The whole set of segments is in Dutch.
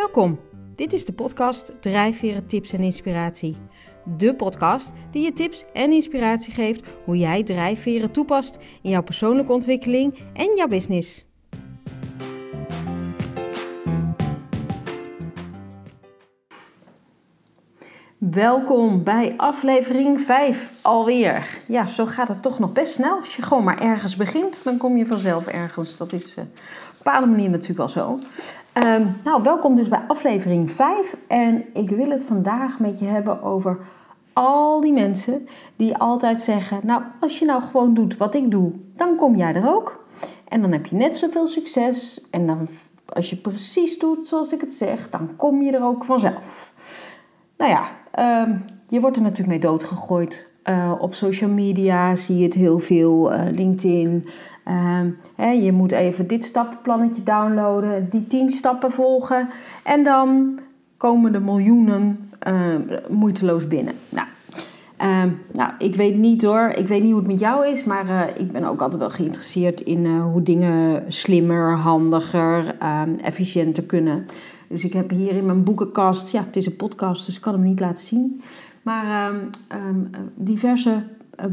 Welkom. Dit is de podcast Drijfveren Tips en Inspiratie. De podcast die je tips en inspiratie geeft hoe jij drijfveren toepast in jouw persoonlijke ontwikkeling en jouw business. Welkom bij aflevering 5 alweer. Ja, zo gaat het toch nog best snel. Als je gewoon maar ergens begint, dan kom je vanzelf ergens. Dat is uh, op een bepaalde manier natuurlijk wel zo. Um, nou, welkom dus bij aflevering 5. En ik wil het vandaag met je hebben over al die mensen die altijd zeggen: Nou, als je nou gewoon doet wat ik doe, dan kom jij er ook. En dan heb je net zoveel succes. En dan, als je precies doet zoals ik het zeg, dan kom je er ook vanzelf. Nou ja, um, je wordt er natuurlijk mee doodgegooid. Uh, op social media zie je het heel veel, uh, LinkedIn. Uh, je moet even dit stappenplannetje downloaden, die tien stappen volgen en dan komen de miljoenen moeiteloos binnen. Nou, nou, ik weet niet hoor, ik weet niet hoe het met jou is, maar uh, ik ben ook altijd wel geïnteresseerd in uh, hoe dingen slimmer, handiger, efficiënter kunnen. Dus ik heb hier in mijn boekenkast, ja, het is een podcast, dus ik kan hem niet laten zien. Maar um, diverse uh,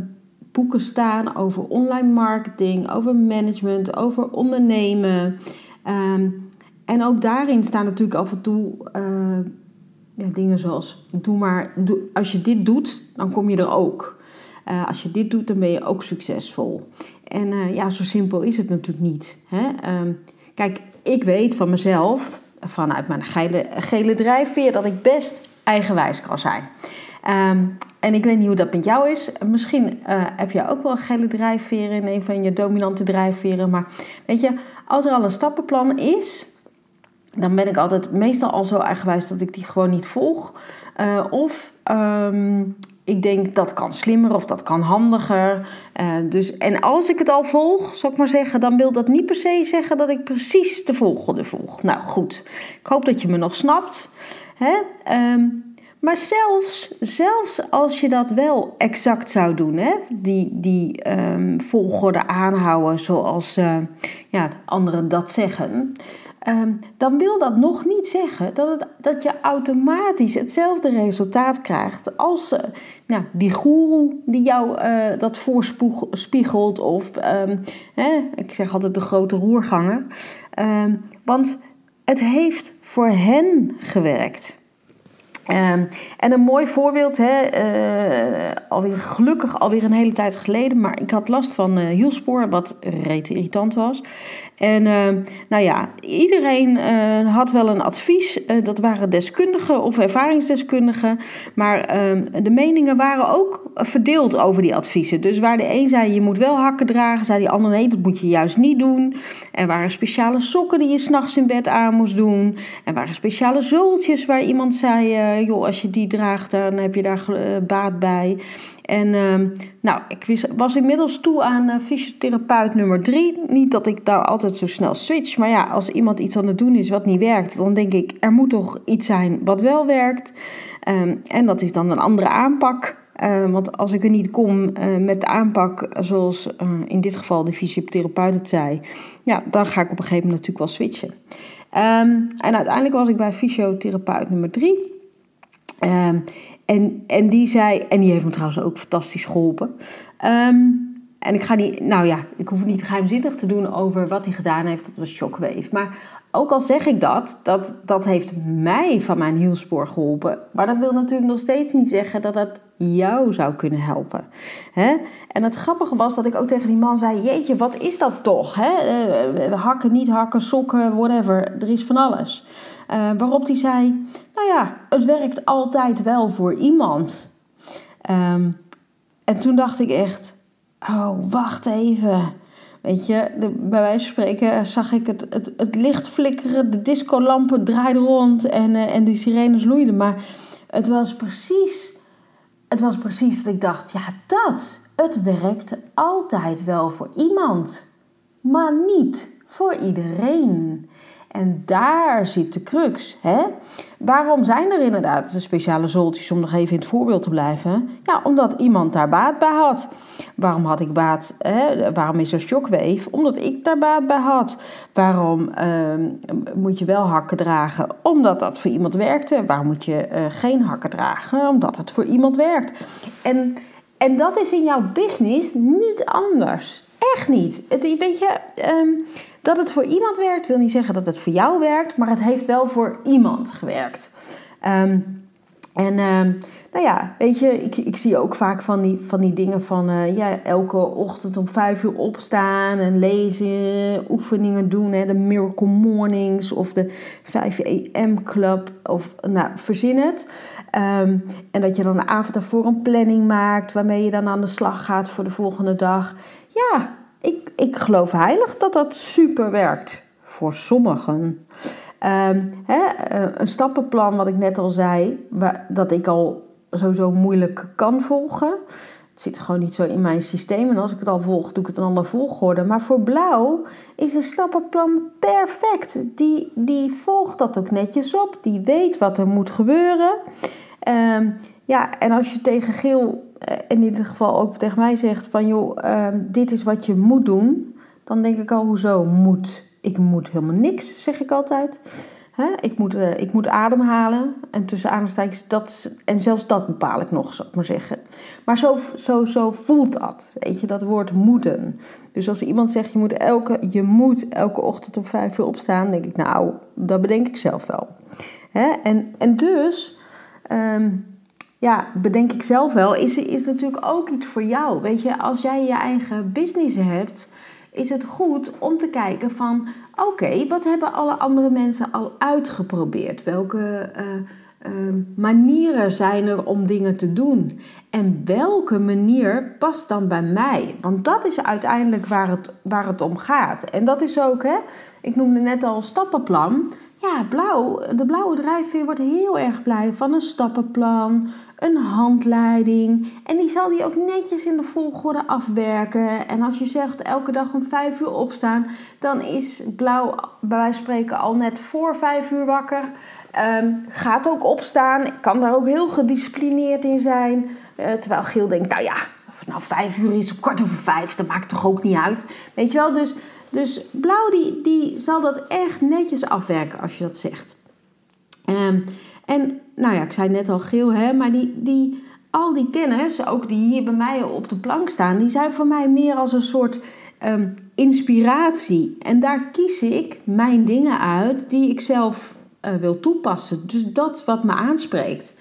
boeken staan over online marketing, over management, over ondernemen. Um, en ook daarin staan natuurlijk af en toe uh, ja, dingen zoals: doe maar, als je dit doet, dan kom je er ook. Uh, als je dit doet, dan ben je ook succesvol. En uh, ja, zo simpel is het natuurlijk niet. Hè? Um, kijk, ik weet van mezelf, vanuit mijn gele, gele drijfveer, dat ik best eigenwijs kan zijn. Um, en ik weet niet hoe dat met jou is. Misschien uh, heb jij ook wel een gele drijfveren in een van je dominante drijfveren. Maar weet je, als er al een stappenplan is, dan ben ik altijd meestal al zo eigenwijs dat ik die gewoon niet volg. Uh, of um, ik denk dat kan slimmer of dat kan handiger. Uh, dus, en als ik het al volg, zal ik maar zeggen, dan wil dat niet per se zeggen dat ik precies de volgende volg. Nou goed, ik hoop dat je me nog snapt. Hè? Um, maar zelfs, zelfs als je dat wel exact zou doen, hè, die, die um, volgorde aanhouden zoals uh, ja, anderen dat zeggen, um, dan wil dat nog niet zeggen dat, het, dat je automatisch hetzelfde resultaat krijgt als uh, nou, die goeroe die jou uh, dat voorspiegelt of, um, hè, ik zeg altijd de grote roerganger. want het heeft voor hen gewerkt. Um, en een mooi voorbeeld, hè, uh, alweer gelukkig alweer een hele tijd geleden, maar ik had last van uh, hielspoor, wat reet irritant was. En uh, nou ja, iedereen uh, had wel een advies. Uh, dat waren deskundigen of ervaringsdeskundigen. Maar ehm, de meningen waren ook verdeeld over die adviezen. Dus waar de een zei je moet wel hakken dragen, zei die ander nee, dat moet je juist niet doen. Er waren speciale sokken die je s'nachts in bed aan moest doen. Er waren speciale zultjes waar iemand zei, joh, als je die draagt, dan heb je daar baat bij. En uh, nou, ik was inmiddels toe aan uh, fysiotherapeut nummer drie. Niet dat ik daar altijd zo snel switch, maar ja, als iemand iets aan het doen is wat niet werkt, dan denk ik, er moet toch iets zijn wat wel werkt. Um, en dat is dan een andere aanpak. Uh, want als ik er niet kom uh, met de aanpak zoals uh, in dit geval de fysiotherapeut het zei, ja, dan ga ik op een gegeven moment natuurlijk wel switchen. En uiteindelijk was ik bij fysiotherapeut nummer drie. En, en die zei, en die heeft me trouwens ook fantastisch geholpen. Um, en ik ga niet, nou ja, ik hoef niet geheimzinnig te doen over wat hij gedaan heeft. Dat was shockwave. Maar ook al zeg ik dat, dat, dat heeft mij van mijn hielspoor geholpen. Maar dat wil natuurlijk nog steeds niet zeggen dat dat jou zou kunnen helpen. Hè? En het grappige was dat ik ook tegen die man zei: Jeetje, wat is dat toch? Hè? Uh, hakken, niet hakken, sokken, whatever. Er is van alles. Uh, waarop hij zei: Nou ja, het werkt altijd wel voor iemand. Um, en toen dacht ik echt: Oh, wacht even. Weet je, bij wijze van spreken zag ik het, het, het licht flikkeren, de discolampen draaiden rond en, uh, en die sirenes loeiden. Maar het was precies, het was precies dat ik dacht: Ja, dat. Het werkt altijd wel voor iemand, maar niet voor iedereen. En daar zit de crux. Hè? Waarom zijn er inderdaad speciale zoltjes, om nog even in het voorbeeld te blijven? Ja, omdat iemand daar baat bij had. Waarom had ik baat? Hè? Waarom is er shockwave? Omdat ik daar baat bij had. Waarom ehm, moet je wel hakken dragen? Omdat dat voor iemand werkte. Waarom moet je eh, geen hakken dragen? Omdat het voor iemand werkt. En, en dat is in jouw business niet anders. Echt niet. Het, weet je, ehm, dat het voor iemand werkt, wil niet zeggen dat het voor jou werkt, maar het heeft wel voor iemand gewerkt. Ehm, en ehm, nou ja, weet je, ik, ik zie ook vaak van die, van die dingen van uh, ja, elke ochtend om vijf uur opstaan en lezen, oefeningen doen, hè, de Miracle Mornings of de 5 AM Club of nou, verzin het. Ehm, en dat je dan de avond daarvoor een planning maakt waarmee je dan aan de slag gaat voor de volgende dag. Ja, ik, ik geloof heilig dat dat super werkt voor sommigen. Ehm, eh, een stappenplan, wat ik net al zei, waar, dat ik al sowieso moeilijk kan volgen. Het zit gewoon niet zo in mijn systeem. En als ik het al volg, doe ik het een ander volgorde. Maar voor blauw is een stappenplan perfect. Die, die volgt dat ook netjes op. Die weet wat er moet gebeuren. Um, ja, en als je tegen geel in ieder geval ook tegen mij zegt van joh, ehm, dit is wat je moet doen, dan denk ik al, hoezo moet? Ik moet helemaal niks, zeg ik altijd. ik, moet, uh, ik moet ademhalen. En tussen aanstekens, dat, en zelfs dat bepaal ik nog, zou ik maar zeggen. Maar zo, zo, zo voelt dat, weet je, dat woord moeten. Dus als iemand zegt, je moet elke, je moet elke ochtend om vijf uur opstaan, denk ik, nou, dat bedenk ik zelf wel. en, en dus... Ehm, ja, bedenk ik zelf wel, is, is natuurlijk ook iets voor jou. Weet je, als jij je eigen business hebt, is het goed om te kijken van... oké, wat hebben alle andere mensen al uitgeprobeerd? Welke uh, uh, manieren zijn er om dingen te doen? En welke manier past dan bij mij? Want dat is uiteindelijk waar het, waar het om gaat. En dat is ook, hè, ik noemde net al stappenplan... Ja, blauw, de blauwe drijfveer wordt heel erg blij van een stappenplan, een handleiding. En die zal die ook netjes in de volgorde afwerken. En als je zegt elke dag om vijf uur opstaan, dan is blauw bij wijze van spreken al net voor vijf uur wakker. Um, gaat ook opstaan, kan daar ook heel gedisciplineerd in zijn. Uh, terwijl Geel denkt, nou ja, of nou vijf uur is kwart over vijf, dat maakt toch ook niet uit. Weet je wel, dus, dus blauw die, die zal dat echt netjes afwerken als je dat zegt. Um, en nou ja, ik zei net al geel, hè, maar die, die, al die kennis, ook die hier bij mij op de plank staan, die zijn voor mij meer als een soort um, inspiratie. En daar kies ik mijn dingen uit die ik zelf uh, wil toepassen. Dus dat wat me aanspreekt.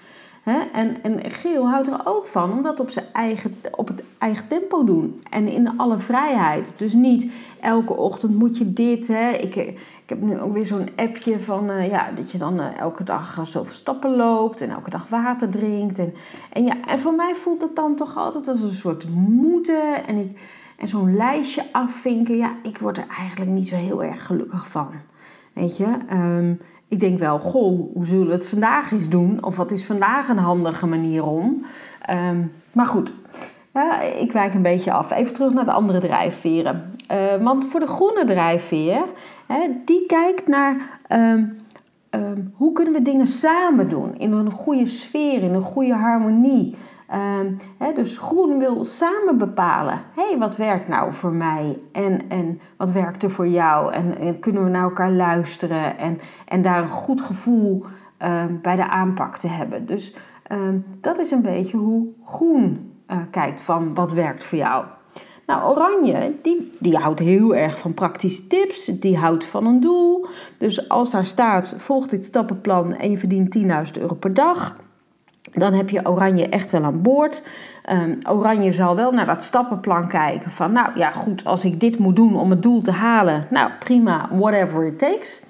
En, en geel houdt er ook van om dat op, zijn eigen, op het eigen tempo doen. En in alle vrijheid. Dus niet elke ochtend moet je dit. Ik, ik heb nu ook weer zo'n appje van uh, ja, dat je dan uh, elke dag zoveel stappen loopt en elke dag water drinkt. En, en, ja, en voor mij voelt het dan toch altijd als een soort moeten. En, ik, en zo'n lijstje afvinken, ja, ik word er eigenlijk niet zo heel erg gelukkig van. Weet je, um, ik denk wel, goh, hoe zullen we het vandaag eens doen? Of wat is vandaag een handige manier om? Um, maar goed, ik wijk een beetje af. Even terug naar de andere drijfveren. Uh, want voor de groene drijfveer die kijkt naar ehm, ehm, hoe kunnen we dingen samen doen in een goede sfeer, in een goede harmonie. Um, dus groen wil samen bepalen, hey, wat werkt nou voor mij en, en wat werkt er voor jou en, en kunnen we naar elkaar luisteren en, en daar een goed gevoel bij de aanpak te hebben. Dus dat is een beetje hoe groen uh, kijkt van wat werkt voor jou. Nou, Oranje, die, die houdt heel erg van praktische tips. Die houdt van een doel. Dus als daar staat, volg dit stappenplan en je verdient 10.000 euro per dag. Dan heb je Oranje echt wel aan boord. Um, oranje zal wel naar dat stappenplan kijken van, nou ja goed, als ik dit moet doen om het doel te halen, nou prima, whatever it takes.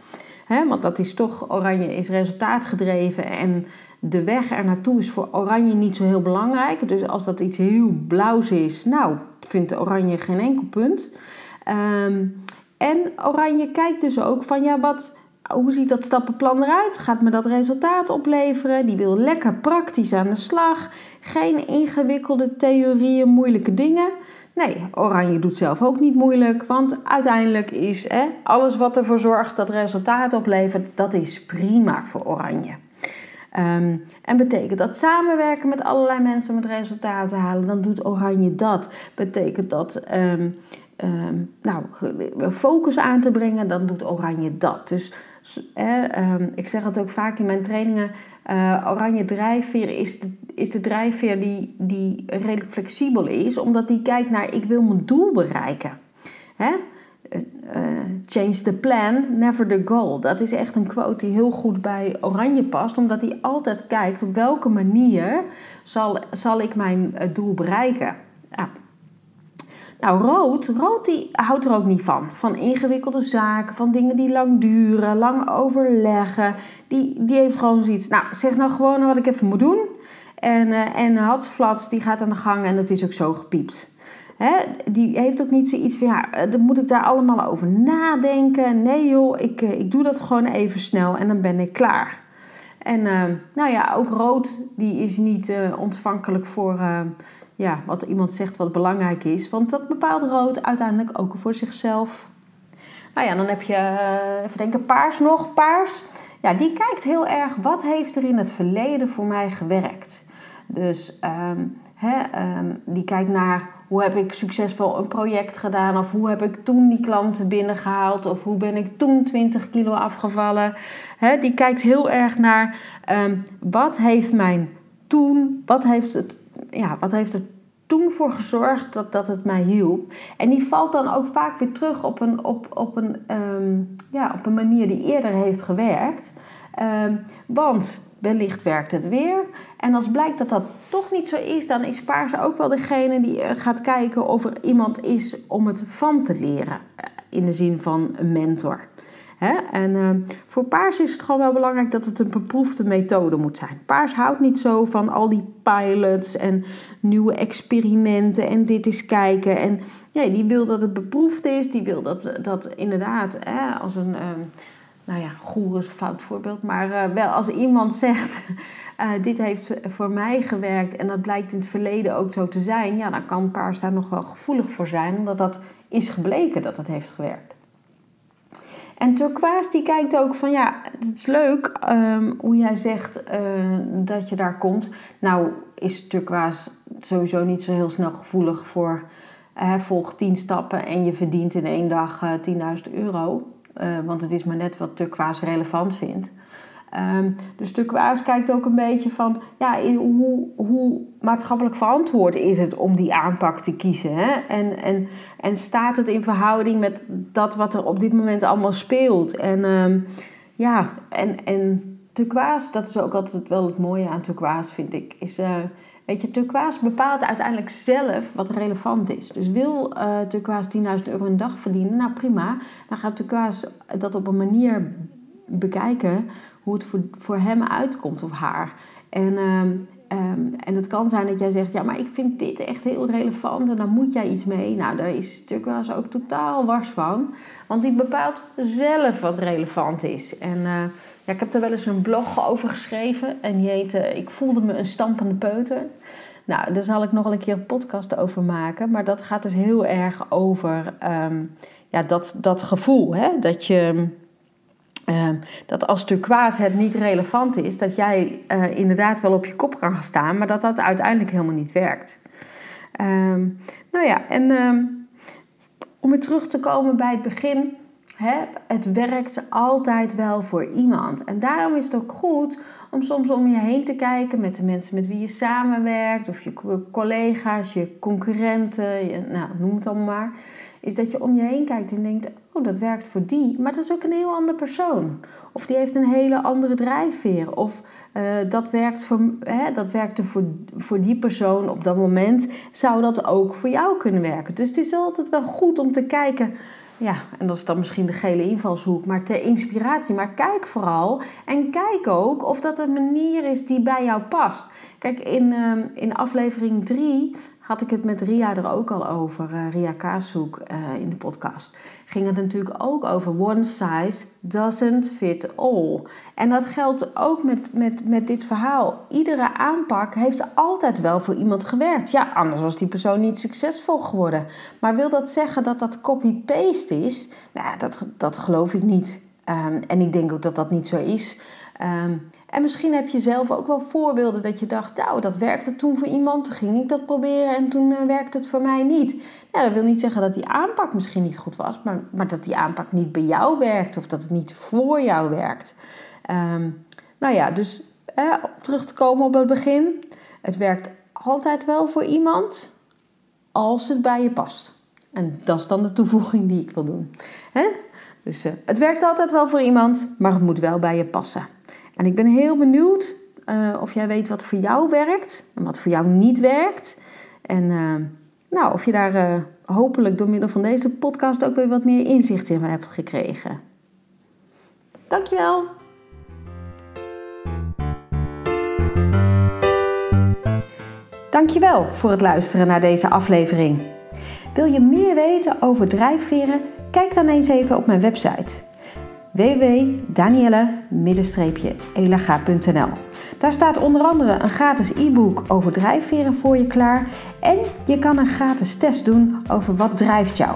He, want dat is toch, Oranje is resultaatgedreven en de weg er naartoe is voor Oranje niet zo heel belangrijk. Dus als dat iets heel blauws is, nou, vindt Oranje geen enkel punt. Ehm, en Oranje kijkt dus ook van, ja, wat, hoe ziet dat stappenplan eruit? Gaat me dat resultaat opleveren? Die wil lekker praktisch aan de slag. Geen ingewikkelde theorieën, moeilijke dingen. Nee, oranje doet zelf ook niet moeilijk, want uiteindelijk is hè, alles wat ervoor zorgt dat resultaat oplevert, dat is prima voor oranje. Um, en betekent dat samenwerken met allerlei mensen om het resultaat te halen, dan doet oranje dat. Betekent dat um, um, nou, focus aan te brengen, dan doet oranje dat. Dus ik zeg het ook vaak in mijn trainingen, uh, oranje drijfveer is de, is de drijfveer die, die redelijk flexibel is, omdat die kijkt naar ik wil mijn doel bereiken. Hè? Uh, change the plan, never the goal. Dat is echt een quote die heel goed bij Oranje past, omdat hij altijd kijkt op welke manier zal, zal ik mijn doel bereiken. Ja. Nou, rood, rood die houdt er ook niet van. Van ingewikkelde zaken, van dingen die lang duren, lang overleggen. Die, die heeft gewoon zoiets, nou, zeg nou gewoon wat ik even moet doen. En, uh, en Hatsflats, die gaat aan de gang en dat is ook zo gepiept. Hè, die heeft ook niet zoiets van, ja, eh, dan moet ik daar allemaal over nadenken. Nee joh, ik, eh, ik doe dat gewoon even snel en dan ben ik klaar. En nou ja, ook rood, die is niet ontvankelijk voor ja, wat iemand zegt wat belangrijk is. Want dat bepaalt rood uiteindelijk ook voor zichzelf. Nou ja, dan heb je, even denken, paars nog. Paars, ja, die kijkt heel erg wat heeft er in het verleden voor mij gewerkt. Dus um, die kijkt naar hoe heb ik succesvol een project gedaan, of hoe heb ik toen die klanten binnengehaald, of hoe ben ik toen 20 kilo afgevallen. die kijkt heel erg naar ehm, wat heeft mijn toen, wat heeft, het, ja, wat heeft er toen voor gezorgd dat, dat het mij hielp. En die valt dan ook vaak weer terug op een, op, op een, ja, op een manier die eerder heeft gewerkt. want wellicht werkt het weer. En als blijkt dat dat toch niet zo is, dan is Paars ook wel degene die eh, gaat kijken of er iemand is om het van te leren. Eh, in de zin van een mentor. En uh, voor Paars is het gewoon wel belangrijk dat het een beproefde methode moet zijn. Paars houdt niet zo van al die pilots en nieuwe experimenten en dit is kijken. En ja, die wil dat het beproefd is, die wil dat, dat inderdaad hè, als een. Uh, nou ja, goer is een fout voorbeeld, maar uh, wel als iemand zegt: uh, Dit heeft voor mij gewerkt en dat blijkt in het verleden ook zo te zijn, ja, dan kan Paars daar nog wel gevoelig voor zijn, omdat dat is gebleken dat het heeft gewerkt. En Turquoise die kijkt ook van ja, het is leuk um, hoe jij zegt uh, dat je daar komt. Nou is Turquoise sowieso niet zo heel snel gevoelig voor uh, volg 10 stappen en je verdient in één dag uh, 10.000 euro. want het is maar net wat Turquoise relevant vindt. Um, dus Turquoise kijkt ook een beetje van ja, hoe, hoe maatschappelijk verantwoord is het om die aanpak te kiezen. Hè? En, en, en staat het in verhouding met dat wat er op dit moment allemaal speelt? En um, ja, en, en dat is ook altijd wel het mooie aan Turquoise, vind ik. Is, uh, weet je, Turquoise bepaalt uiteindelijk zelf wat relevant is. Dus wil uh, Turquoise 10.000 euro een dag verdienen, nou prima. Dan gaat Turquoise dat op een manier bekijken hoe het voor, voor hem uitkomt of haar. En, um, um, en het kan zijn dat jij zegt, ja, maar ik vind dit echt heel relevant en dan moet jij iets mee. Nou, daar is Turquoise ook totaal wars van, want die bepaalt zelf wat relevant is. En uh, ja, ik heb er wel eens een blog over geschreven en die heette Ik voelde me een stampende peuter. Nou, daar zal ik nog een keer een podcast over maken, maar dat gaat dus heel erg over um, ja, dat, dat gevoel, hè? dat je Ehm, dat als turquoise het niet relevant is, dat jij uh, inderdaad wel op je kop kan gaan staan, maar dat dat uiteindelijk helemaal niet werkt. Um, nou ja, en um, om weer terug te komen bij het begin, hè, het werkt altijd wel voor iemand. En daarom is het ook goed om soms om je heen te kijken met de mensen met wie je samenwerkt, of je collega's, je concurrenten, nou, noem het allemaal maar is dat je om je heen kijkt en denkt: oh, dat werkt voor die, maar dat is ook een heel ander persoon. Of die heeft een hele andere drijfveer. Of uh, dat, werkt voor, hè, dat werkte voor, voor die persoon op dat moment, zou dat ook voor jou kunnen werken. Dus het is altijd wel goed om te kijken. Ja, en dat is dan misschien de gele invalshoek, maar ter inspiratie. Maar kijk vooral en kijk ook of dat een manier is die bij jou past. Kijk, in, uh, in aflevering 3 had ik het met Ria er ook al over, uh, Ria Kaashoek uh, in de podcast. Ging het natuurlijk ook over one size doesn't fit all. En dat geldt ook met, met, met dit verhaal. Iedere aanpak heeft altijd wel voor iemand gewerkt. Ja, anders was die persoon niet succesvol geworden. Maar wil dat zeggen dat dat copy-paste is? Nou, dat, dat geloof ik niet. Um, en ik denk ook dat dat niet zo is. Um, en misschien heb je zelf ook wel voorbeelden dat je dacht, nou, dat werkte toen voor iemand, toen ging ik dat proberen en toen uh, werkte het voor mij niet. Nou, dat wil niet zeggen dat die aanpak misschien niet goed was, maar, maar dat die aanpak niet bij jou werkt of dat het niet voor jou werkt. Um, nou ja, dus eh, terug te komen op het begin. Het werkt altijd wel voor iemand als het bij je past. En dat is dan de toevoeging die ik wil doen. Dus uh, het werkt altijd wel voor iemand, maar het moet wel bij je passen. En ik ben heel benieuwd uh, of jij weet wat voor jou werkt en wat voor jou niet werkt. En uh, nou, of je daar uh, hopelijk door middel van deze podcast ook weer wat meer inzicht in hebt gekregen. Dankjewel! Dankjewel voor het luisteren naar deze aflevering. Wil je meer weten over drijfveren? Kijk dan eens even op mijn website www.danielle-elaga.nl. Daar staat onder andere een gratis e-book over drijfveren voor je klaar en je kan een gratis test doen over wat drijft jou.